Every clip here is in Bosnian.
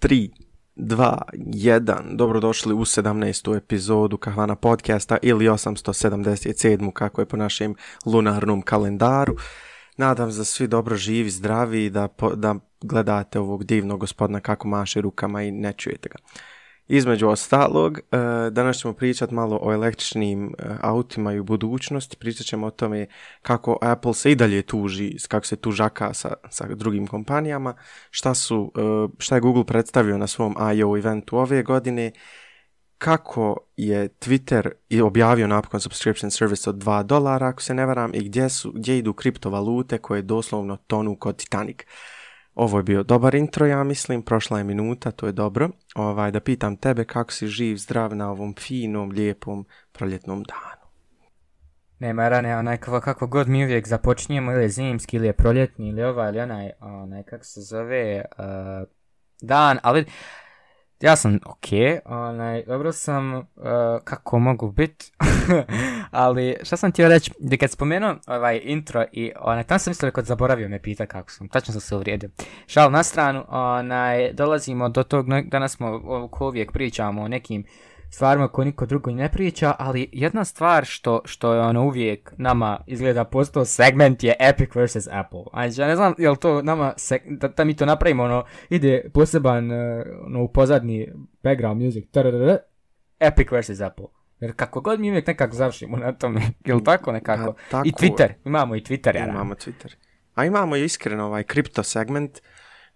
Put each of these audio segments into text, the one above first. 3, 2, 1, dobrodošli u 17. epizodu Kahvana podcasta ili 877. kako je po našem lunarnom kalendaru. Nadam se da svi dobro živi, zdravi i da, da gledate ovog divnog gospodina kako maše rukama i ne čujete ga. Uh, Između ostalog, eh, danas ćemo pričati malo o električnim eh, autima i u budućnosti. Pričat ćemo o tome kako Apple se i dalje tuži, kako se tužaka sa, sa drugim kompanijama, šta, su, eh, šta je Google predstavio na svom I.O. eventu ove godine, kako je Twitter objavio napokon subscription service od 2 dolara, ako se ne varam, i gdje, su, gdje idu kriptovalute koje doslovno tonu kod Titanic. Uh, Ovo je bio dobar intro, ja mislim, prošla je minuta, to je dobro. Ovaj, da pitam tebe kako si živ, zdrav na ovom finom, lijepom, proljetnom danu. Nema rane, onaj kako, kako god mi uvijek započnijemo, ili je zimski, ili je proljetni, ili ovaj, ili onaj, onaj kako se zove, uh, dan, ali ja sam ok, onaj, dobro sam uh, kako mogu biti, ali šta sam ti reći, da kad spomenuo ovaj intro i onaj, tamo sam mislio kod zaboravio me pita kako sam, tačno sam se uvrijedio. Šal na stranu, onaj, dolazimo do tog, danas smo uvijek pričamo o nekim uh, stvarima koje niko drugo ne priča, ali jedna stvar što, što je ono uvijek nama izgleda postao segment je Epic vs. Apple. Ajde, ja ne znam, jel to nama, se, da, da, mi to napravimo, ono, ide poseban, eh, ono, pozadni background music, tararara, Epic vs. Apple. Jer kako god mi uvijek nekako završimo na tome, jel tako nekako? A, pa, tako. I Twitter, imamo i Twitter, jel? Imamo Twitter. A imamo iskreno ovaj kripto segment, uh,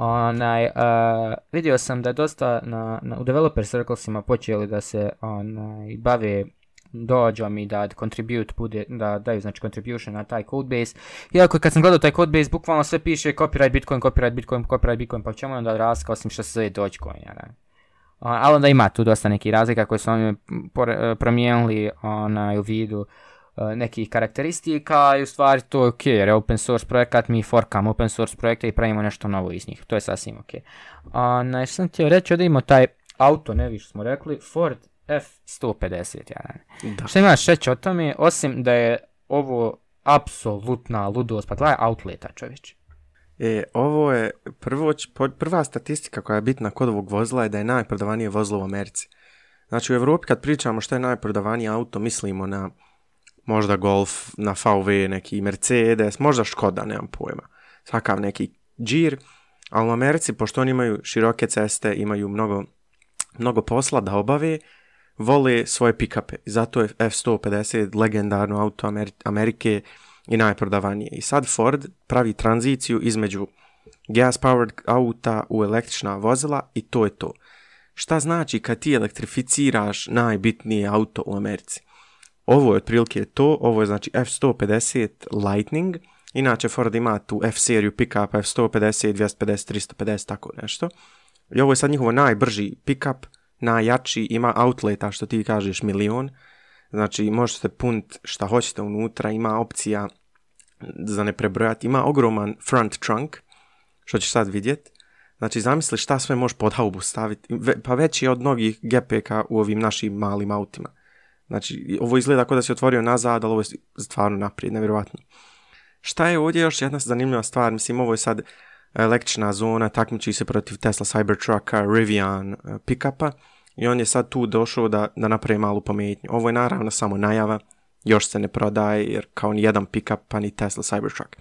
onaj, uh, vidio sam da je dosta na, na, u developer circlesima počeli da se onaj, bave dođom i da contribute bude, da daju znači contribution na taj codebase. Iako kad sam gledao taj codebase, bukvalno sve piše copyright Bitcoin, copyright Bitcoin, copyright Bitcoin, pa čemu onda raska osim što se zove Dogecoin, jel? Uh, ali onda ima tu dosta nekih razlika koje su oni e, promijenili onaj, u vidu uh, E, nekih karakteristika i u stvari to je okej, okay, jer je open source projekat, mi forkamo open source projekte i pravimo nešto novo iz njih, to je sasvim okej. Okay. Na, ja sam ti reći, ovdje imamo taj auto, ne više smo rekli, Ford F-150, ja ne. Da. Šta imaš reći o tome, osim da je ovo apsolutna ludost, pa gledaj, outleta čovječ. E, ovo je prvo, prva statistika koja je bitna kod ovog vozila je da je najprodavanije vozilo u Americi. Znači u Evropi kad pričamo što je najprodavanije auto, mislimo na možda Golf na VW, neki Mercedes, možda Škoda, nemam pojma. Svakav neki džir, ali u Americi, pošto oni imaju široke ceste, imaju mnogo, mnogo posla da obave, vole svoje pikape. Zato je F-150 legendarno auto Amer Amerike i najprodavanije. I sad Ford pravi tranziciju između gas-powered auta u električna vozila i to je to. Šta znači kad ti elektrificiraš najbitnije auto u Americi? ovo je otprilike to, ovo je znači F-150 Lightning, inače Ford ima tu F-seriju pick-up F-150, 250, 350, tako nešto. I ovo je sad njihovo najbrži pick-up, najjači, ima outleta što ti kažeš milion, znači možete punt šta hoćete unutra, ima opcija za ne prebrojati, ima ogroman front trunk, što ćeš sad vidjet. Znači zamisli šta sve možeš pod haubu staviti, pa veći od mnogih GPK u ovim našim malim autima. Znači, ovo izgleda kao da se otvorio nazad, ali ovo je stvarno naprijed, nevjerovatno. Šta je ovdje još jedna zanimljiva stvar? Mislim, ovo je sad električna zona, takmići se protiv Tesla Cybertrucka, Rivian e, pickupa i on je sad tu došao da, da napravi malu pametnju. Ovo je naravno samo najava, još se ne prodaje jer kao ni jedan pickup pa ni Tesla Cybertruck.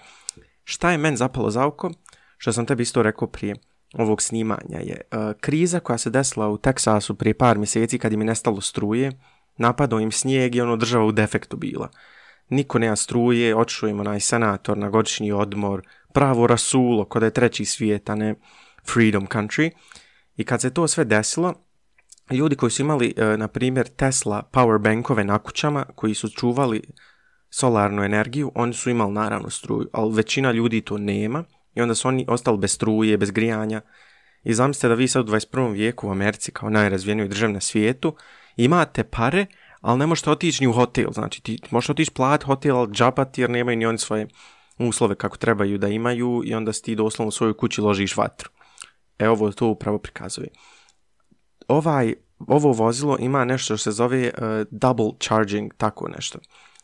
Šta je men zapalo za oko? Što sam tebi isto rekao prije ovog snimanja je uh, kriza koja se desila u Teksasu prije par mjeseci kad im je nestalo struje, uh, Napadao im snijeg i ono država u defektu bila. Niko nema struje, očujemo onaj senator na godišnji odmor, pravo rasulo, kod je treći svijet, a ne freedom country. I kad se to sve desilo, ljudi koji su imali, e, na primjer, Tesla power bankove na kućama, koji su čuvali solarnu energiju, oni su imali naravno struju, ali većina ljudi to nema i onda su oni ostali bez struje, bez grijanja. I zamislite da vi sad u 21. vijeku u Americi kao najrazvijenijoj državi na svijetu, imate pare, ali ne možete otići ni u hotel. Znači, ti možete otići plat hotel, ali džabati jer nemaju ni oni svoje uslove kako trebaju da imaju i onda si ti doslovno u svojoj kući ložiš vatru. Evo ovo to upravo prikazuje. Ovaj, ovo vozilo ima nešto što se zove uh, double charging, tako nešto.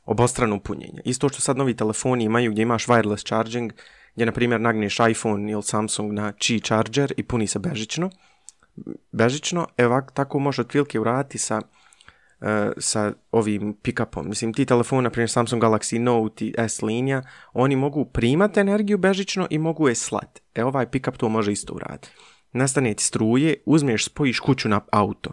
Obostrano punjenje. Isto što sad novi telefoni imaju gdje imaš wireless charging, gdje na primjer nagneš iPhone ili Samsung na Qi charger i puni se bežično bežično, evo tako može otprilike uraditi sa, e, sa ovim pick-upom. Mislim, ti telefoni, na primjer Samsung Galaxy Note i S linija, oni mogu primati energiju bežično i mogu je slati. E ovaj pick-up to može isto uraditi. Nastane ti struje, uzmeš, spojiš kuću na auto.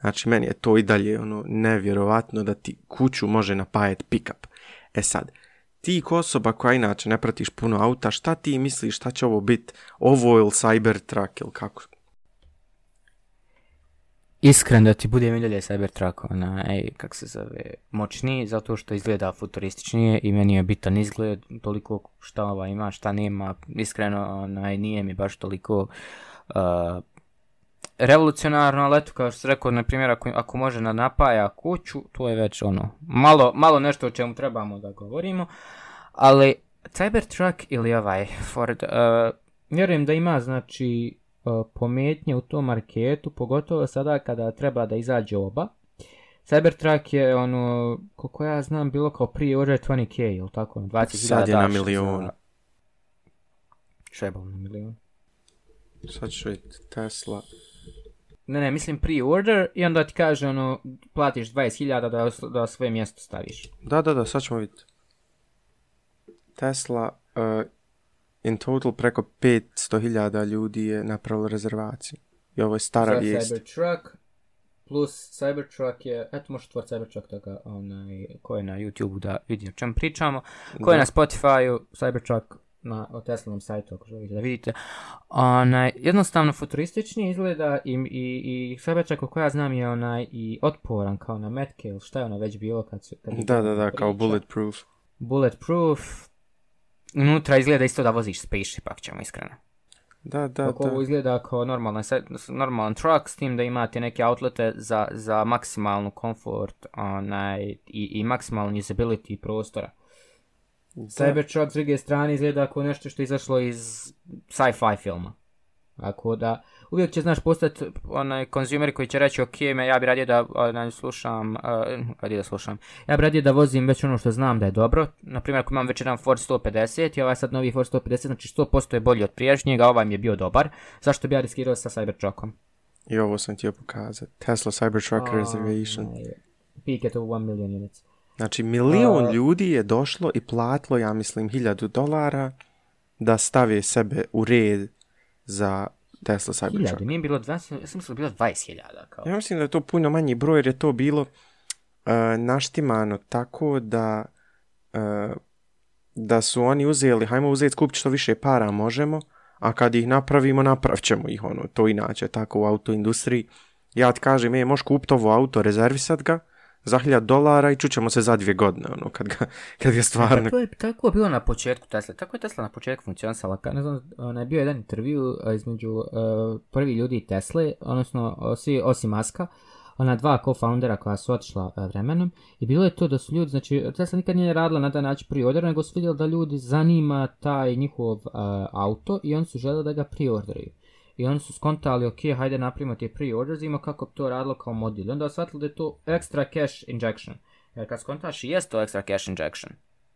Znači, meni je to i dalje ono nevjerovatno da ti kuću može napajati pick-up. E sad, ti ko osoba koja inače ne pratiš puno auta, šta ti misliš, šta će ovo biti? Ovo ili Cybertruck ili kako, iskren da ti bude mi dalje Cybertruck, ona, ej, kak se zove, moćniji, zato što izgleda futurističnije i meni je bitan izgled, toliko šta ova ima, šta nema, iskreno, onaj, nije mi baš toliko uh, revolucionarno, ali eto, kao što sam rekao, na primjer, ako, ako može na napaja kuću, to je već, ono, malo, malo nešto o čemu trebamo da govorimo, ali Cybertruck ili ovaj Ford, uh, vjerujem da ima, znači, E, pometnje u tom marketu, pogotovo sada kada treba da izađe oba. Cybertruck je ono, koliko ja znam, bilo kao prije order 20k, ili tako? 20 ono, Sad je na milijun. Za... Šebal na milijun. Sad ću Tesla. Ne, ne, mislim pre-order i onda ti kaže ono, platiš 20.000 da, da svoje mjesto staviš. Da, da, da, sad ćemo vidjeti. Tesla, uh, In total preko 500.000 ljudi je napravilo rezervaciju. I ovo je stara Za vijest. Cybertruck plus Cybertruck je, eto možeš tvoj Cybertruck da ga onaj, ko je na YouTube da vidi o čem pričamo. Ko je da. na Spotify-u, Cybertruck na o Teslanom sajtu ako želite da vidite. Onaj, jednostavno futuristični izgleda i, i, i Cybertruck koja znam je onaj i otporan kao na metke ili šta je ona već bilo kad su... Kad da, da, da, priča. kao bulletproof. Bulletproof, unutra izgleda isto da voziš spaceship, ako ćemo iskreno. Da, da, Kako da. Ovo izgleda kao normalan, normalan truck, s tim da imate neke outlete za, za maksimalnu komfort onaj, i, i maksimalnu usability prostora. Da. Cybertruck s druge strane izgleda kao nešto što je izašlo iz sci-fi filma. Ako da, uvijek će, znaš, postati onaj konzumer koji će reći, ok, me, ja bi radije da onaj, slušam, uh, radije da slušam, ja bi radije da vozim već ono što znam da je dobro, na primjer, ako imam već jedan Ford 150 i ovaj sad novi Ford 150, znači 100% je bolji od prijašnjega, ovaj mi je bio dobar, zašto bi ja riskirao sa Cybertruckom? I ovo sam ti pokazati, Tesla Cybertruck oh, Reservation. Peak at 1 million units. Znači, milion uh, ljudi je došlo i platilo, ja mislim, hiljadu dolara da stave sebe u red za Tesla Cybertruck. 1000, nije bilo 20, ja sam mislim da bilo 20.000. Kao. Ja mislim da je to puno manji broj, jer je to bilo uh, naštimano tako da uh, da su oni uzeli, hajmo uzeti kupit što više para možemo, a kad ih napravimo, naprav ćemo ih, ono, to inače, tako u autoindustriji. Ja ti kažem, e, možeš kupiti ovo auto, rezervisat ga, uh, za hiljad dolara i čućemo se za dvije godine, ono, kad ga, kad ga stvarno... Tako je, tako je bilo na početku Tesla, tako je Tesla na početku funkcionisala, kad ne znam, ono je bio jedan intervju e, između uh, prvi ljudi Tesla, odnosno, osi, osim Maska, ona dva co-foundera koja su otišla uh, vremenom i bilo je to da su ljudi, znači Tesla nikad nije radila na taj način pre nego su vidjeli da ljudi zanima taj njihov uh, auto i oni su želeli da ga preorderaju. I oni su skontali, ok, hajde napravimo te pre-orders, ima kako bi to radilo kao modil. I onda shvatili da je to extra cash injection. Jer kad skontaš, jest to extra cash injection.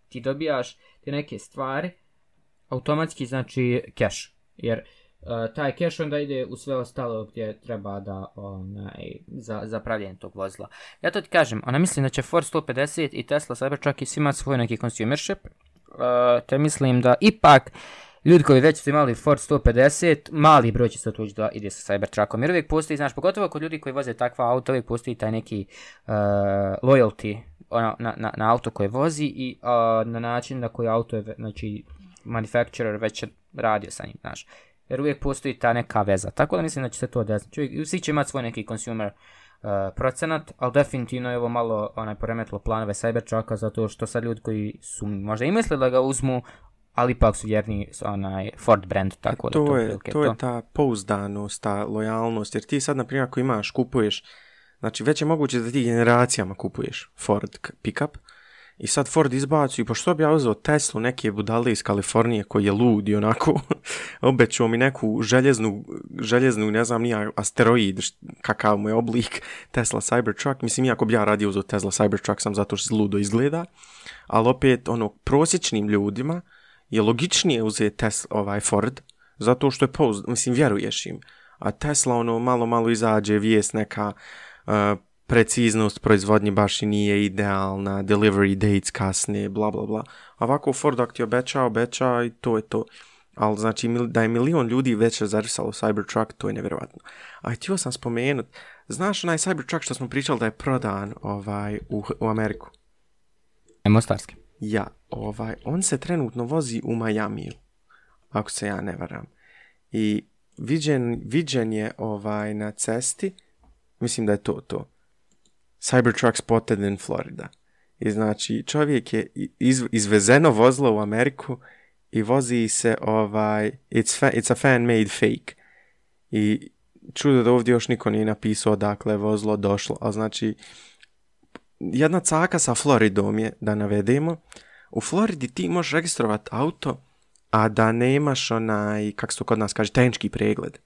Ti dobijaš te neke stvari, automatski znači cash. Jer uh, taj cash onda ide u sve ostalo gdje treba da onaj, za, za pravljenje tog vozila. Ja to ti kažem, ona misli da će Ford 150 i Tesla Cybertruck i svima svoj neki consumership. Uh, te mislim da ipak uh, ljudi koji već su imali Ford 150, mali broj će se otuđi da ide sa Cybertruckom. Jer uvijek postoji, znaš, pogotovo kod ljudi koji voze takva auto, uvijek postoji taj neki uh, loyalty ona, na, na, na auto koje vozi i uh, na način na koji auto je, znači, manufacturer već radio sa njim, znaš. Jer uvijek postoji ta neka veza. Tako da mislim da će se to desiti. Čovjek, svi će imati svoj neki consumer Uh, procenat, ali definitivno je ovo malo onaj poremetilo planove Cybertrucka zato što sad ljudi koji su možda i mislili da ga uzmu, ali ipak su vjerni onaj Ford brandu, tako to da to je, to je to. ta pouzdanost, ta lojalnost, jer ti sad, na primjer, ako imaš, kupuješ, znači već je moguće da ti generacijama kupuješ Ford pickup, I sad Ford izbacu i pošto pa bi ja uzeo Teslu neke budale iz Kalifornije koji je lud i onako obećao mi neku željeznu, željeznu ne znam nija asteroid kakav mu je oblik Tesla Cybertruck. Mislim, iako bi ja radio uzeo Tesla Cybertruck sam zato što se ludo izgleda, ali opet ono prosječnim ljudima je logičnije uzeti Tesla, ovaj Ford, zato što je pouzdan, mislim, vjeruješ im. A Tesla, ono, malo, malo izađe, vijes neka uh, preciznost proizvodnje baš i nije idealna, delivery dates kasnije, bla, bla, bla. A ovako Ford ako ti obeća, obeća i to je to. Ali znači da je milion ljudi već rezervisalo Cybertruck, to je nevjerovatno. A htio sam spomenut, znaš onaj Cybertruck što smo pričali da je prodan ovaj, u, u Ameriku? E, mostarski. Ja, ovaj, on se trenutno vozi u Majamiju, ako se ja ne varam. I viđen, viđen je ovaj na cesti, mislim da je to to. Cybertruck spotted in Florida. I znači, čovjek je iz, izvezeno vozilo u Ameriku i vozi se ovaj, it's, fa, it's a fan-made fake. I čudo da ovdje još niko nije napisao odakle je vozilo došlo, a znači, uh, jedna caka sa Floridom je, da navedemo. U Floridi ti možeš registrovati auto, a da nemaš onaj, kak se to kod nas kaže, tehnički pregled.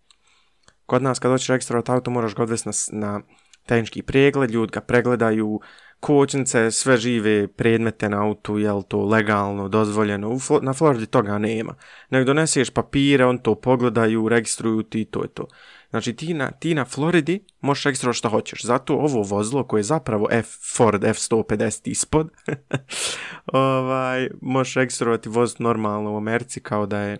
Kod nas kad hoćeš registrovati auto, moraš ga odvesti na, na tehnički pregled, ljudi ga pregledaju, uh, kočnice, sve žive predmete na autu, je li to legalno, dozvoljeno, u Flo na Floridi toga nema. Nek doneseš papire, on to pogledaju, registruju ti, to je to. Znači ti na, ti na Floridi možeš registrovati što hoćeš, zato ovo vozilo koje je zapravo F Ford F-150 ispod, ovaj, možeš registrovati voz normalno u Americi kao da je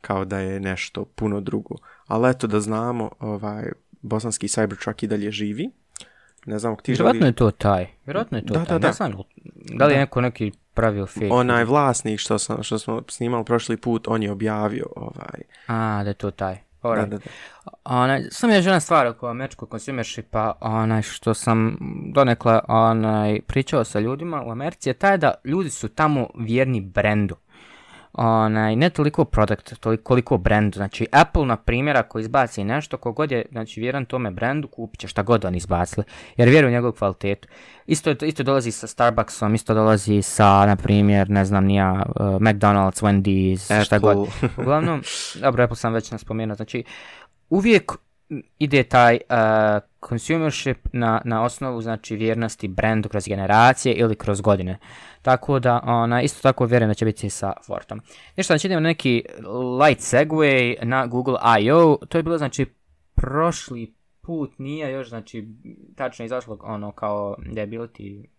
kao da je nešto puno drugo. Ali eto da znamo, ovaj, bosanski Cybertruck i dalje živi. Ne znam ti Vjerojatno želi... je to taj. Vjerojatno je to da, taj. Da, da. Ne znam, da li je neko neki pravio fake? Onaj vlasnik što, sam, što smo snimali prošli put, on je objavio ovaj... A, da je to taj. Right. Da, da, da. Onaj, sam je žena stvar oko američko konsumerši, pa onaj što sam donekle onaj, pričao sa ljudima u Americi je taj da ljudi su tamo vjerni brendu onaj, ne toliko produkt, toliko, koliko brand, znači Apple na primjer ako izbaci nešto, kogod je znači, vjeran tome brandu, kupit će šta god on izbacili, jer vjeruje u njegovu kvalitetu. Isto, isto dolazi sa Starbucksom, isto dolazi sa, na primjer, ne znam nija, uh, McDonald's, Wendy's, Apple. šta god. Uglavnom, dobro, Apple sam već naspomenuo, znači uvijek ide taj uh, consumership na, na osnovu znači vjernosti brendu kroz generacije ili kroz godine. Tako da ona isto tako vjerujem da će biti sa Fortom. Ništa, znači idemo na neki light segue na Google I.O. To je bilo znači prošli put nije još znači tačno izašlo ono kao da je bilo ti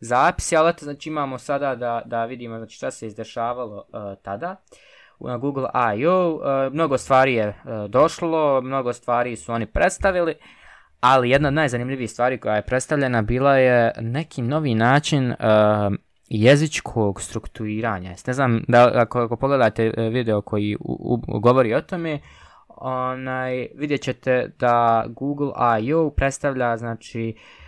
zapisi, ali znači imamo sada da, da vidimo znači šta se izdešavalo uh, tada. Uh, na Google I.O. Uh, e, mnogo stvari je uh, došlo, mnogo stvari su oni predstavili, ali jedna od najzanimljivijih stvari koja je predstavljena bila je neki novi način uh, jezičkog strukturiranja. Ne znam, da, ako, ako pogledate video koji u, u, govori o tome, onaj, vidjet ćete da Google I.O. predstavlja znači, uh,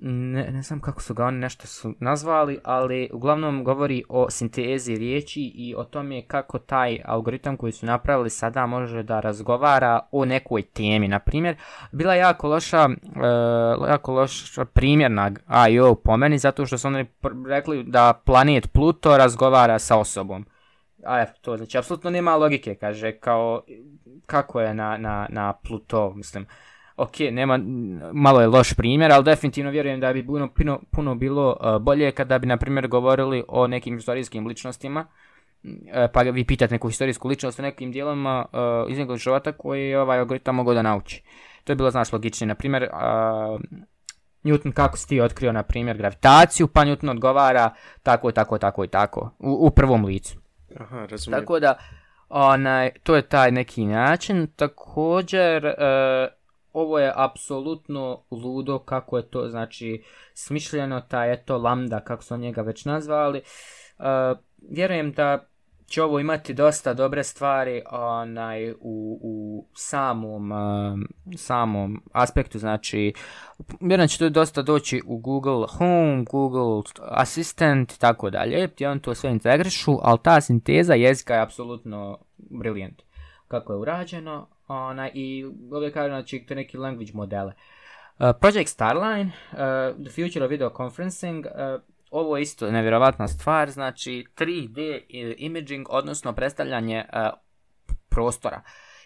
ne, ne znam kako su ga oni nešto su nazvali, ali uglavnom govori o sintezi riječi i o tome kako taj algoritam koji su napravili sada može da razgovara o nekoj temi. Na primjer, bila je jako loša, uh, jako loša primjer na IO po meni, zato što su oni pr- rekli da planet Pluto razgovara sa osobom. A je, to znači, apsolutno nema logike, kaže, kao kako je na, na, na Pluto, mislim. Uh, ok, nema, malo je loš primjer, ali definitivno vjerujem da bi puno, puno, puno bilo uh, bolje kada bi, na primjer, govorili o nekim historijskim ličnostima, e, pa vi pitate neku historijsku ličnost o nekim dijelama uh, e, iz njegovog života koji je ovaj algoritam mogao da nauči. To je bilo, znaš, logičnije. Naprimjer, uh, Newton kako si ti otkrio, na primjer, gravitaciju, pa Newton odgovara tako, tako, tako i tako, u, u prvom licu. Aha, razumijem. Tako da, onaj, to je taj neki način. Također, uh, ovo je apsolutno ludo kako je to znači smišljeno ta eto lambda kako su njega već nazvali uh, vjerujem da će ovo imati dosta dobre stvari onaj u, u samom uh, samom aspektu znači vjerujem će to dosta doći u Google Home, Google Assistant tako dalje, gdje on to sve integrišu, ali ta sinteza jezika je apsolutno briljant kako je urađeno, ona i ovdje kažem znači to neki language modele. Uh, Project Starline, uh, The Future of Video Conferencing, uh, ovo je isto nevjerovatna stvar, znači 3D uh, imaging, odnosno predstavljanje uh, prostora.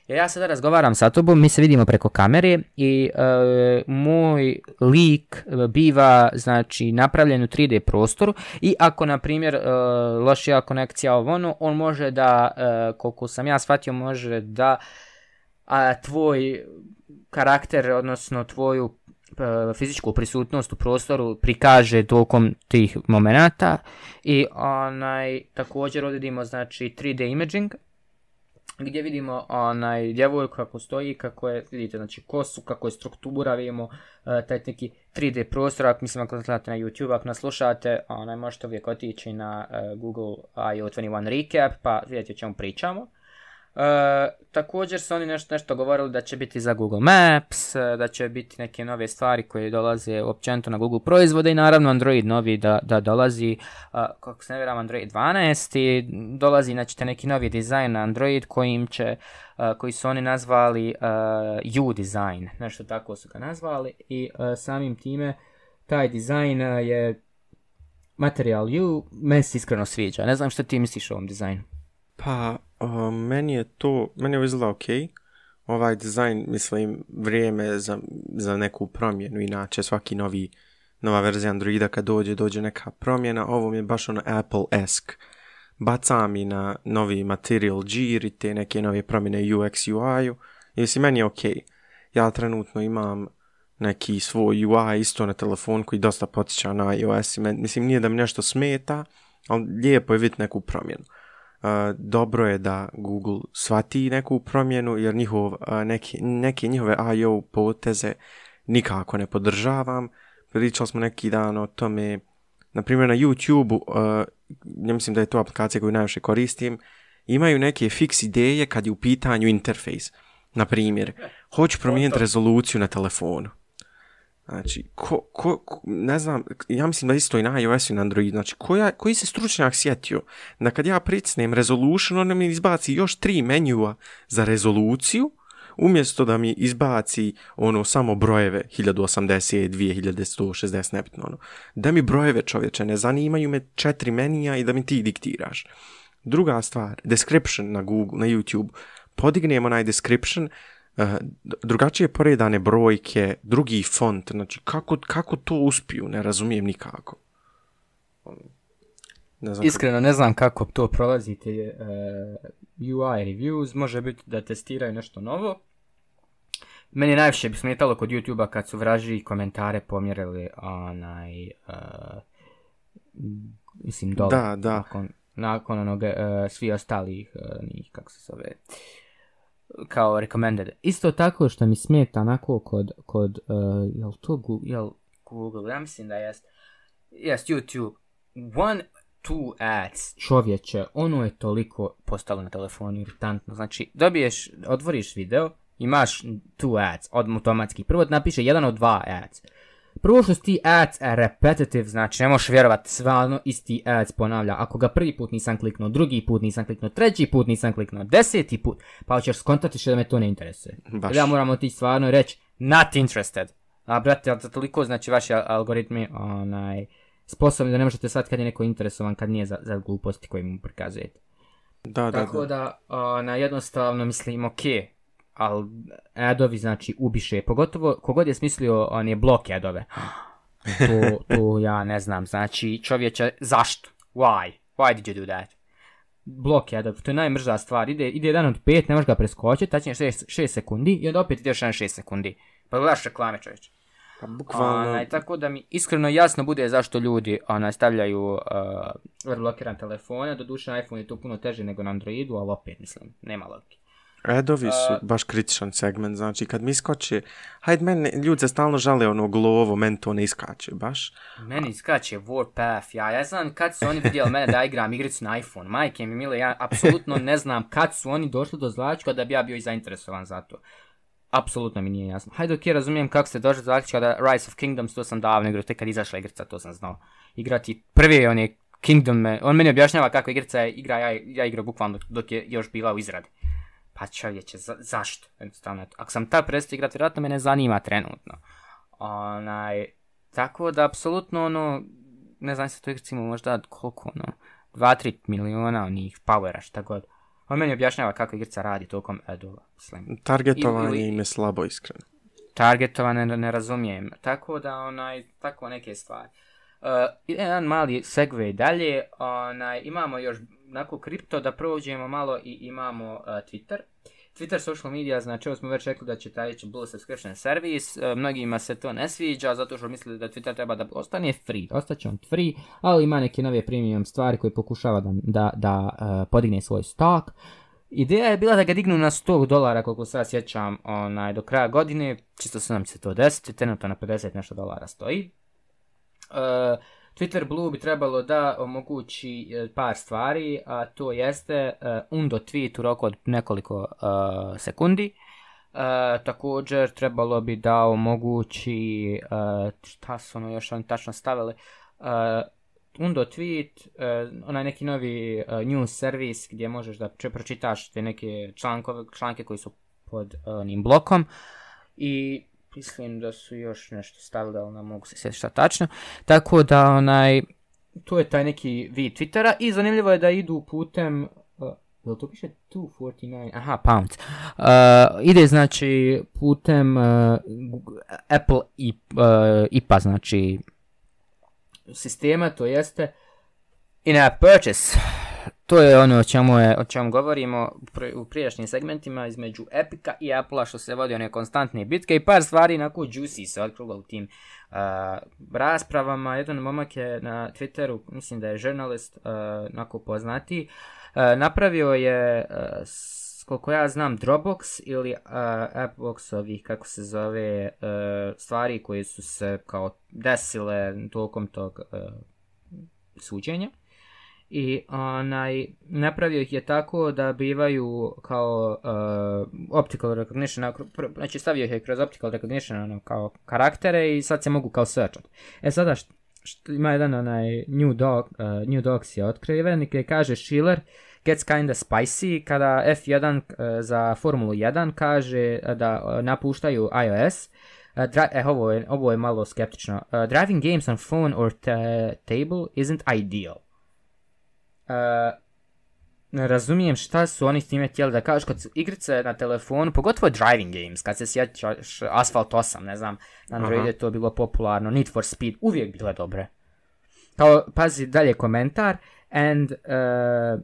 Jer ja sada razgovaram sa tobom, mi se vidimo preko kamere i uh, moj lik biva znači napravljen u 3D prostoru i ako na primjer uh, lošija konekcija ovono, on može da, uh, koliko sam ja shvatio, može da uh, a tvoj karakter, odnosno tvoju a, fizičku prisutnost u prostoru prikaže tokom tih momenata i onaj također ovdje vidimo znači 3D imaging gdje vidimo onaj djevojku kako stoji, kako je, vidite, znači kosu, kako je struktura, vidimo a, e, taj neki 3D prostor, ako mislim ako gledate na YouTube, ako nas slušate, onaj, možete uvijek otići na uh, Google i 21 Recap, pa vidjeti o čemu pričamo. Uh, E, također su oni nešto, nešto govorili da će biti za Google Maps, e, da će biti neke nove stvari koje dolaze općento na Google proizvode i naravno Android novi da, da dolazi, uh, e, kako se ne vjeram, Android 12 i dolazi znači, te neki novi dizajn na Android kojim će, uh, koji su oni nazvali uh, U-Design, nešto tako su ga nazvali i uh, samim time taj dizajn je materijal U, meni se iskreno sviđa, ne znam što ti misliš o ovom dizajnu. Pa, um, meni je to, meni je ovo izgleda okej. Okay. Ovaj dizajn, mislim, vrijeme za, za neku promjenu. Inače, svaki novi, nova verzija Androida kad dođe, dođe neka promjena. Ovo mi je baš ono Apple-esque. Baca mi na novi Material Gear i te neke nove promjene UX, UI-u. Mislim, meni je okej. Okay. Ja trenutno imam neki svoj UI isto na telefon koji dosta potiča na iOS. Mislim, nije da mi nešto smeta, ali lijepo je vidjeti neku promjenu dobro je da Google svati neku promjenu jer njihov, uh, neki, neke njihove IO poteze nikako ne podržavam. Pričali smo neki dan o tome, na primjer na YouTube-u, uh, ja mislim da je to aplikacija koju najviše koristim, imaju neke fix ideje kad je u pitanju interfejs. Na primjer, hoću promijeniti rezoluciju na telefonu. Znači, ko, ko, ko, ne znam, ja mislim da isto i na iOS i na Android, znači, koja, koji se stručnjak sjetio da kad ja pricnem resolution, on mi izbaci još tri menjua za rezoluciju, umjesto da mi izbaci ono samo brojeve 1080, 2160, nebitno ono. Da mi brojeve čovječe ne zanimaju me četiri menija i da mi ti diktiraš. Druga stvar, description na Google, na YouTube. Podignem onaj description, Eh, drugačije poredane brojke, drugi font, znači kako, kako to uspiju, ne razumijem nikako. Ne znam Iskreno kako. ne znam kako to prolazite uh, eh, UI reviews, može biti da testiraju nešto novo. Meni najviše bi smetalo kod YouTube-a kad su vraži komentare pomjerili onaj, uh, mislim, dole. Da, da. Nakon, nakon onog, uh, svi ostalih, uh, njih, kako se zove, uh, kao recommended. Isto tako što mi smeta onako kod, kod uh, jel to Google, jel Google, ja mislim da jest, jest YouTube, one, two ads, čovječe, ono je toliko postalo na telefonu irritantno, znači dobiješ, otvoriš video, imaš two ads, od automatski, prvo napiše jedan od dva ads, prvo što su ti ads repetitive, znači ne možeš vjerovati, svano isti ads ponavlja. Ako ga prvi put nisam kliknuo, drugi put nisam kliknuo, treći put nisam kliknuo, deseti put, pa hoćeš skontati što da me to ne interesuje. Baš. Ja moram otići stvarno reći, not interested. A brate, ali toliko znači vaši algoritmi, onaj, sposobni da ne možete shvatiti kad je neko interesovan, kad nije za, za gluposti koje mu prikazujete. Da, da, Tako da, da. na jednostavno mislim, okej, okay, ali adovi znači ubiše, pogotovo kogod je smislio on je blok adove. Tu, tu ja ne znam, znači čovječe, zašto? Why? Why did you do that? Blok adov, to je najmrža stvar, ide, ide jedan od pet, ne možeš ga preskočiti, tačin je šest, šest sekundi i onda opet ide još jedan šest sekundi. Pa gledaš reklame čovječe. Pa bukvalno... Onaj, tako da mi iskreno jasno bude zašto ljudi onaj, stavljaju uh, blokiran telefona, doduše iPhone je to puno teže nego na Androidu, ali opet mislim, nema logike. Redovi su uh, baš kritičan segment, znači kad mi iskače, hajde meni, ljudi se stalno žale ono glovo, meni to ne iskače, baš. Meni iskače Warpath, ja, ja znam kad su oni vidjeli mene da igram igricu na iPhone, majke mi mile, ja apsolutno ne znam kad su oni došli do zlačka da bi ja bio i zainteresovan za to. Apsolutno mi nije jasno. Hajde ok, razumijem kako ste došli do zlačka da Rise of Kingdoms, to sam davno igrao, tek kad izašla igrica, to sam znao. Igrati prvi one Kingdom, on meni objašnjava kako igrica je, igra, ja, ja igra bukvalno dok je još bila u izradi pa čovječe, za, zašto? Jednostavno, ako sam ta prestao igrati, vjerojatno me ne zanima trenutno. Onaj, tako da, apsolutno, ono, ne znam se to igracimo možda koliko, ono, 2-3 miliona onih powera, šta god. On meni objašnjava kako igrica radi tokom edula, mislim. Targetovanje im je slabo, iskreno. Targetovanje ne, ne razumijem. Tako da, onaj, tako neke stvari. Uh, jedan mali segue dalje, onaj, imamo još onako kripto da prođemo malo i imamo uh, Twitter. Twitter social media, znači ovo smo već rekli da će taj će bilo subscription servis, e, mnogima se to ne sviđa zato što misle da Twitter treba da ostane free, ostaće on free, ali ima neke nove premium stvari koje pokušava da, da, da e, podigne svoj stock. Ideja je bila da ga dignu na 100 dolara koliko sad sjećam onaj, do kraja godine, čisto se nam će to desiti, trenutno na 50 nešto dolara stoji. E, Twitter Blue bi trebalo da omogući e, par stvari, a to jeste e, undo tweet u roku od nekoliko uh, sekundi. Uh, također trebalo bi da omogući uh, šta su ono još oni tačno stavili uh, undo tweet uh, onaj neki novi uh, news servis gdje možeš da pročitaš te neke člankove, članke koji su pod uh, onim blokom i mislim da su još nešto stavili, ali ne mogu se sjetiti šta tačno. Tako da, onaj, to je taj neki vid Twittera i zanimljivo je da idu putem, uh, eh, je li to piše 249, aha, pounds. Uh, ide, znači, putem uh, Apple i, uh, IPA, znači, sistema, to jeste, in-app purchase to je ono o čemu, je, o čemu govorimo u priješnjim segmentima između Epika i Apple-a što se vodi one konstantne bitke i par stvari na koju Juicy se otkrilo u tim uh, raspravama. Jedan momak je na Twitteru, mislim da je žurnalist, uh, nako poznati, uh, napravio je uh, koliko ja znam Dropbox ili uh, Appbox ovih kako se zove uh, stvari koje su se kao desile tokom tog uh, suđenja i onaj, napravio ih je tako da bivaju kao uh, optical recognition, znači stavio ih je kroz optical recognition ono, kao karaktere i sad se mogu kao searchat. E sada što, što ima jedan onaj new dog, uh, new dogs je otkriven i kaže Schiller gets kinda spicy kada F1 uh, za Formulu 1 kaže uh, da uh, napuštaju iOS. Uh, eh, ovo, je, ovo je malo skeptično. Uh, driving games on phone or table isn't ideal ne eh, razumijem šta su oni s time htjeli da kažu kad su igrice na telefonu, pogotovo driving games, kad se sjećaš Asphalt 8, ne znam, na Androidu je to bilo popularno, Need for Speed, uvijek bile dobre. Kao, pazi, dalje komentar, and uh,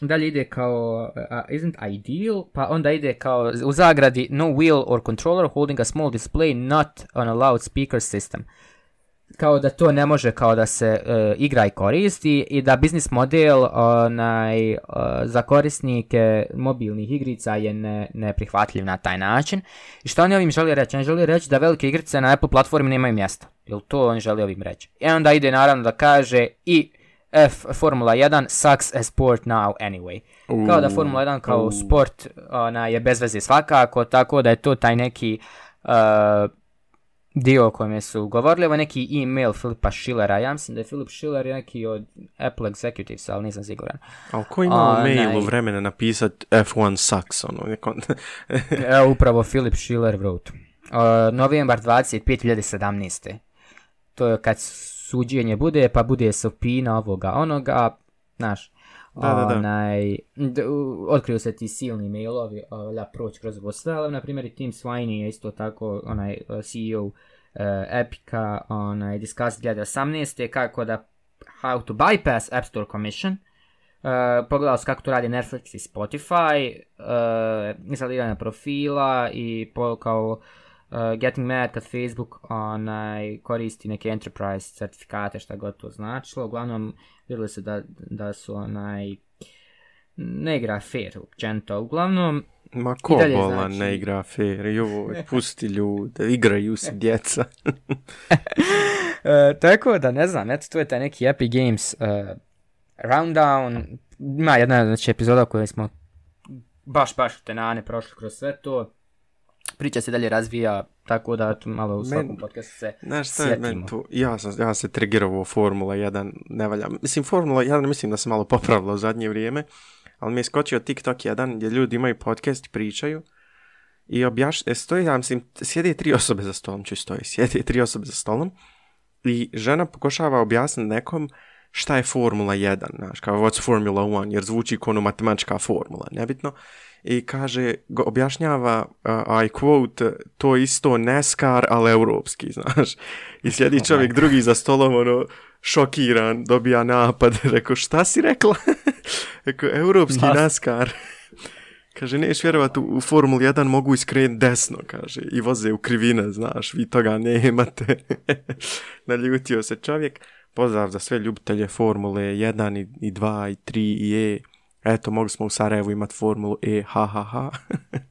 dalje ide kao, uh, isn't ideal, pa onda ide kao, u zagradi, no wheel or controller holding a small display, not on a loud speaker system. Uh, kao da to ne može kao da se uh, igra i koristi i da biznis model onaj, uh, za korisnike mobilnih igrica je ne, neprihvatljiv na taj način. I što oni ovim želi reći? Oni želi reći da velike igrice na Apple platformi nemaju mjesta. Jel to on želi ovim reći? I e onda ide naravno da kaže i F Formula 1 sucks as sport now anyway. Kao da Formula 1 kao sport ona, je bez veze svakako, tako da je to taj neki uh, dio o kojem su govorili, ovo je neki e-mail Filipa Schillera, ja mislim da je Filip Schiller neki od Apple executives, ali nisam siguran. A ko ima o, u mailu ne... vremena napisat F1 sucks, ono, neko... e, upravo Filip Schiller wrote. O, uh, novembar 25. 2017. To je kad suđenje bude, pa bude se opina ovoga, onoga, znaš, da, da. Onaj, d, otkriju se ti silni mailovi uh, da proći kroz ovo sve, ali na primjer i Tim Swiney je isto tako onaj e, CEO uh, Epica, onaj Discuss 2018 kako da how to bypass App Store Commission. Uh, pogledao se kako to radi Netflix i Spotify, uh, instaliranja profila i po, kao uh, uh, getting mad kad Facebook onaj, koristi neke enterprise certifikate, šta god to značilo. Uglavnom, vidjeli se da, da su onaj, ne igra fair, uopćento. Uglavnom, Ma ko I bola znači... ne igra fair, joj, pusti ljude, igraju se djeca. uh, tako da, ne znam, eto, to je taj neki Epic Games uh, eh, Rounddown, ima jedna znači, epizoda u kojoj smo baš, baš u tenane prošli kroz sve to priča se dalje razvija, tako da malo u svakom Men, podcastu se znaš, šta sjetimo. Je tu, ja, sam, ja se trigirao u Formula 1, ne valja. Mislim, Formula 1 mislim da se malo popravila u zadnje vrijeme, ali mi je skočio TikTok 1 gdje ljudi imaju podcast, pričaju i objaš... E, stoji, ja mislim, sjede tri osobe za stolom, ću stoji, sjede tri osobe za stolom i žena pokošava objasniti nekom šta je Formula 1, znaš, kao what's Formula 1, jer zvuči kao ono matematička formula, nebitno i kaže, go, objašnjava, uh, I quote, to isto neskar, ali europski, znaš. I sjedi čovjek drugi za stolom, ono, šokiran, dobija napad, rekao, šta si rekla? Rekao, europski Mas... neskar. kaže, neš vjerovat, u, u Formuli 1 mogu iskrenuti desno, kaže, i voze u krivine, znaš, vi toga ne imate. Naljutio se čovjek. Pozdrav za sve ljubitelje Formule 1 i, i 2 i 3 i E. Eto, mogli smo u Sarajevu imati formulu E, ha, ha, ha.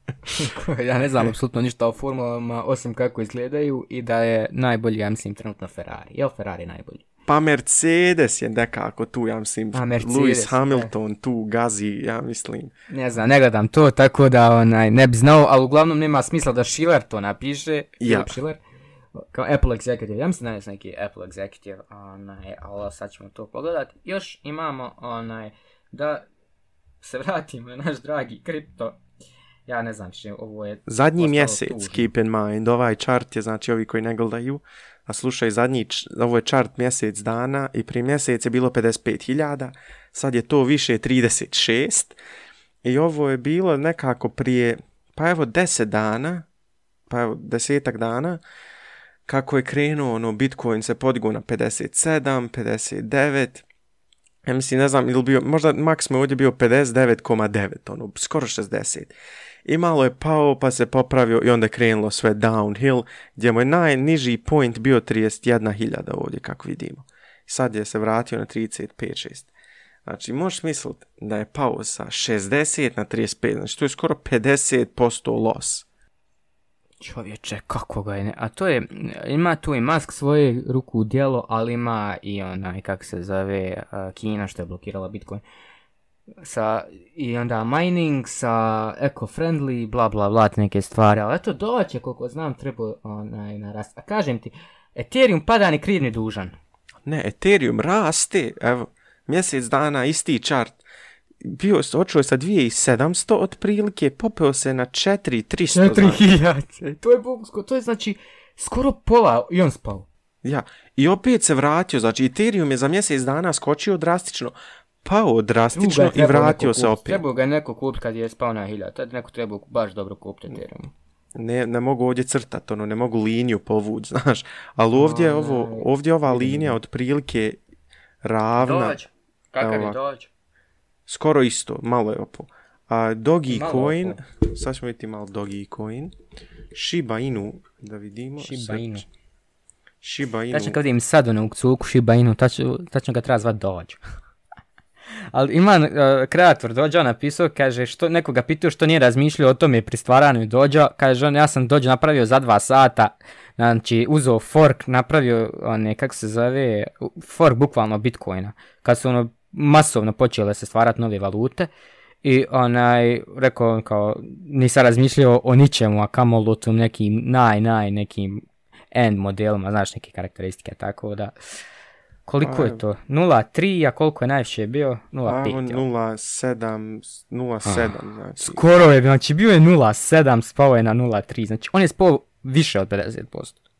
ja ne znam e. apsolutno ništa o formulama, osim kako izgledaju i da je najbolji, ja mislim, trenutno Ferrari. Je li Ferrari najbolji? Pa Mercedes je nekako tu, ja mislim, pa Mercedes, Lewis e. Hamilton je. tu gazi, ja mislim. Ne znam, ne gledam to, tako da onaj, ne bi znao, ali uglavnom nema smisla da Schiller to napiše, ja. Philip Schiller, kao Apple executive, ja mislim da je neki Apple executive, onaj, ali sad ćemo to pogledati. Još imamo, onaj, da se vratimo na naš dragi kripto, ja ne znam što ovo je... Zadnji mjesec, tužno. keep in mind, ovaj čart je, znači, ovi koji ne gledaju, a slušaj, zadnji, č... ovo je čart mjesec dana i prije mjesec je bilo 55.000, sad je to više 36 i ovo je bilo nekako prije, pa evo, 10 dana, pa evo, desetak dana, kako je krenuo, ono, Bitcoin se podigo na 57, 59, ja mislim, ne znam, ili bio, možda maksimum je ovdje bio 59,9, ono, skoro 60. I malo je pao, pa se popravio i onda je krenulo sve downhill, gdje mu je najniži point bio 31.000 ovdje, kako vidimo. Sad je se vratio na 35.6. Znači, možeš misliti da je pao sa 60 na 35, znači to je skoro 50% loss. Čovječe, kako ga je ne... A to je, ima tu i Musk svoje ruku u dijelo, ali ima i onaj, kak se zove, e, Kina što je blokirala Bitcoin. Sa, I onda mining sa eco-friendly, bla bla bla, neke stvari. Ali eto, doće koliko znam, treba onaj, narast. A kažem ti, Ethereum pada ni kriv ni dužan. Ne, Ethereum raste, evo, mjesec dana, isti čart bio se očuo sa 2700 otprilike, popeo se na 4300. 4000, znači. to je bugsko, to je znači skoro pola i on spao. Ja, i opet se vratio, znači Ethereum je za mjesec dana skočio drastično, pao drastično i vratio se opet. Trebao ga neko kup kad je spao na 1000, tad neko trebao baš dobro kupiti Ethereum. Ne, ne mogu ovdje crtat, ono, ne mogu liniju povući, znaš, ali ovdje, no, ovo, ne. ovdje ova linija otprilike ravna. Dođe, kakav je dođe? skoro isto, malo je opo. A Doggy malo Coin, opo. sad ćemo vidjeti malo Doggy Coin, Shiba Inu, da vidimo. Shiba Inu. Shiba Inu. Tačno kad vidim sad u neukcuku Shiba Inu, tačno, tačno ga treba zvat dođu. Ali ima uh, e, kreator dođa napisao, kaže, što, nekoga pitao što nije razmišljao o tome pri stvaranju dođa, kaže on, ja sam dođa napravio za dva sata, znači uzeo fork, napravio one, kak se zove, fork bukvalno bitcoina, kad su ono masovno počele se stvarati nove valute i onaj, rekao on kao, nisam razmišljao o ničemu, a kamo o tom nekim naj, naj, nekim end modelima, znaš, neke karakteristike, tako da, koliko a, je to? 0.3, a koliko je najviše bio? 0.5. 0.7, 0.7, znači. Skoro je, znači bio je 0.7, spao je na 0.3, znači on je spao više od 50%.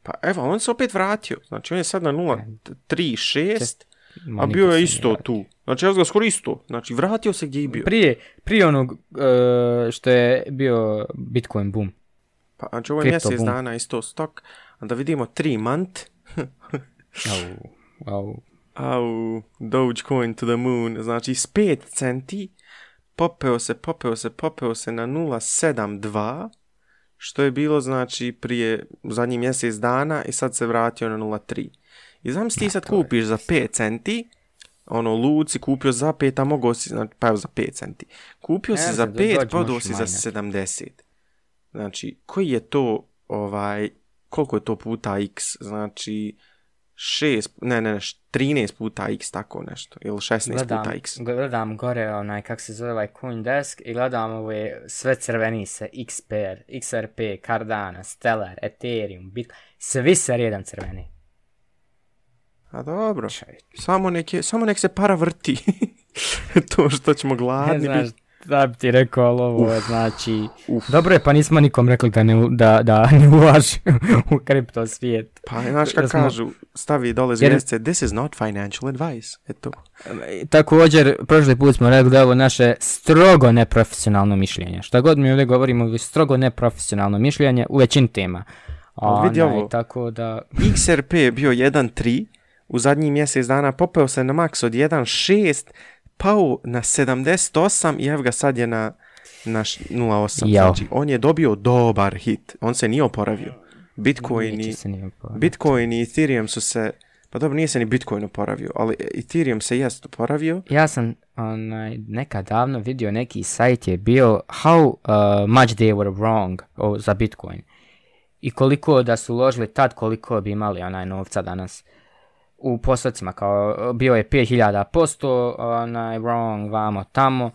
Pa evo, on se opet vratio, znači on je sad na 0.3.6. A bio je isto vratio. tu. Znači, ja sam ga skoro isto. Znači, vratio se gdje je bio. Prije, prije onog uh, što je bio Bitcoin boom. Pa, znači, ovo je mjesec boom. dana isto stok. A da vidimo tri month. au, au. Au, Dogecoin to the moon. Znači, s 5 centi popeo se, popeo se, popeo se na 0.72, što je bilo, znači, prije zadnji mjesec dana i sad se vratio na I znam si ti sad kupiš za 5 centi, ono, luci kupio za 5, a mogo si, znači, pa evo za 5 centi. Kupio ne, si za 5, podo si za 70. Znači, koji je to, ovaj, koliko je to puta x, znači, 6, ne, ne, ne, 13 puta x, tako nešto, ili 16 gledam, puta x. Gledam gore, onaj, kak se zove ovaj coin desk, i gledam ove sve crvenise, XPR, XRP, Cardano, Stellar, Ethereum, Bitcoin, svi se redam crveni. A dobro. Čeč. Samo neke, samo nek se para vrti. to što ćemo gladni ne, biti. Da bi ti rekao, ali ovo je znači... Uf. Dobro je, pa nismo nikom rekli da ne, da, da ne ulaži u kripto svijet. Pa, znaš kako smo... kažu, stavi dole zvijezce, Jer... this is not financial advice, eto. Također, prošli put smo rekli da je ovo naše strogo neprofesionalno mišljenje. Šta god mi ovdje govorimo, je strogo neprofesionalno mišljenje u većin tema. A, vidi ovo, tako da... XRP je bio 1.3, u zadnji mjesec dana popeo se na maks od 1.6, pao na 78 i evo ga sad je na, na 0.8. Znači, on je dobio dobar hit, on se nije oporavio. Bitcoin i, Bitcoin i Ethereum su se, pa dobro, nije se ni Bitcoin oporavio, ali Ethereum se jest oporavio. Ja sam onaj, nekad davno vidio neki sajt je bio how uh, much they were wrong oh, za Bitcoin. I koliko da su uložili tad, koliko bi imali onaj novca danas. Uh, u postocima, kao bio je 5000 posto, onaj, wrong, vamo, tamo.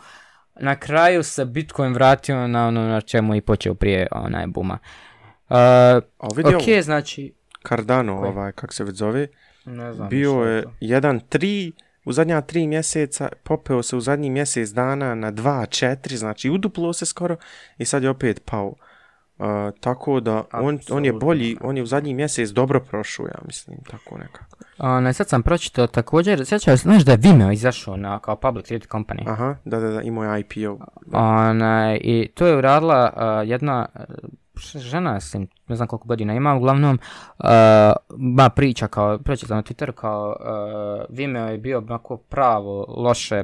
Na kraju se Bitcoin vratio na ono na čemu i počeo prije onaj buma. Uh, vidio ok, ovo. znači... Cardano, Koji? ovaj, kak se već zove, ne znam bio je 1.3, u zadnja 3 mjeseca, popeo se u zadnji mjesec dana na 2.4, znači uduplo se skoro i sad je opet pao. Uh, tako da on, on je bolji, on je u zadnji mjesec dobro prošao, ja mislim, tako nekako. Ona, sad sam pročitao također, sjećao se, znaš da je Vimeo izašao na, kao public traded company? Aha, da, da, da, imao je IPO. Ona, i to je uradila uh, jedna uh, žena se, ne znam koliko godina ima, uglavnom, uh, eh, ba, priča kao, priča na Twitter kao, uh, Vimeo je bio onako pravo loše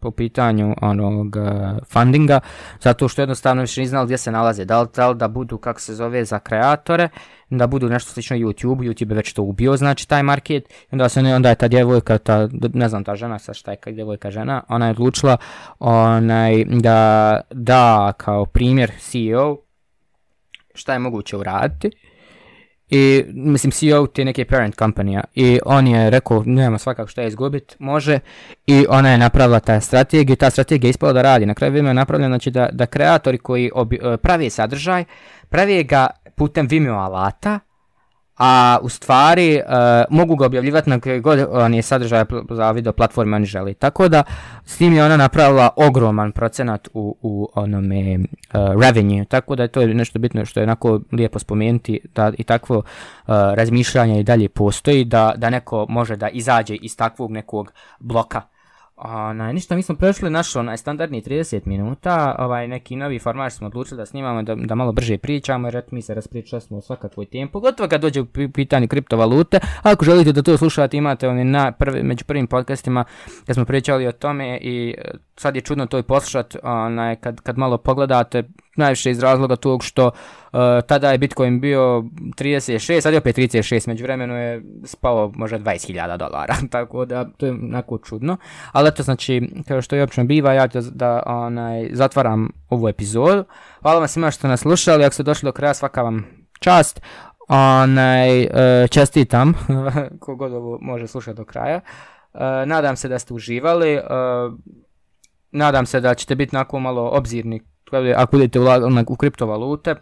po pitanju onog uh, fundinga, zato što jednostavno više znali gdje se nalaze, da li, da li da budu, kako se zove, za kreatore, da budu nešto slično YouTube, YouTube je već to ubio, znači taj market, onda se onda je ta djevojka, ta, ne znam, ta žena, sa šta je kak djevojka žena, ona je odlučila onaj, da da kao primjer CEO, šta je moguće uraditi. I, mislim, CEO te neke parent kompanija. I on je rekao, nema svakako šta je izgubit, može. I ona je napravila ta strategija. Ta strategija je ispala da radi. Na kraju Vimeo je napravljena znači da, da kreatori koji obi, e, pravi sadržaj, pravi ga putem Vimeo alata, a u stvari uh, mogu ga objavljivati na kojeg god on je sadržaja za video platforme on želi. Tako da s tim je ona napravila ogroman procenat u, u onome uh, revenue, tako da je to nešto bitno što je onako lijepo spomenuti da i takvo uh, razmišljanje i dalje postoji da, da neko može da izađe iz takvog nekog bloka uh, Onaj, ništa, mi smo prešli naš onaj standardni 30 minuta, ovaj neki novi format smo odlučili da snimamo, da, da malo brže pričamo, jer mi se raspričali smo svaka tvoj tim, pogotovo kad dođe u pitanje kriptovalute, ako želite da to slušate imate oni na prvi, među prvim podcastima kad smo pričali o tome i e, sad je čudno to i poslušati, onaj, kad, kad malo pogledate, najviše iz razloga tog što uh, tada je Bitcoin bio 36, sad je opet 36, među vremenu je spao možda 20.000 dolara, tako da to je onako čudno. Ali eto, znači, kao što je općno biva, ja ću da onaj, zatvaram ovu epizodu. Hvala vam svima što nas slušali, ako ste došli do kraja, svaka vam čast. Onaj, uh, čestitam, kogod ovo može slušati do kraja. Uh, nadam se da ste uživali, uh, nadam se da ćete biti nako malo obzirni ako idete u, na, ono, u kriptovalute,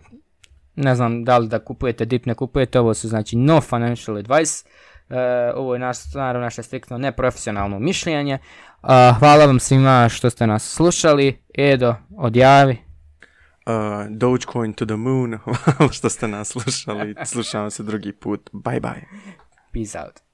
ne znam da li da kupujete dip, ne kupujete, ovo su znači no financial advice, e, ovo je naš, naravno naše striktno neprofesionalno mišljenje, e, hvala vam svima što ste nas slušali, Edo, odjavi. Uh, Dogecoin to the moon, hvala što ste nas slušali, slušamo se drugi put, bye bye. Peace out.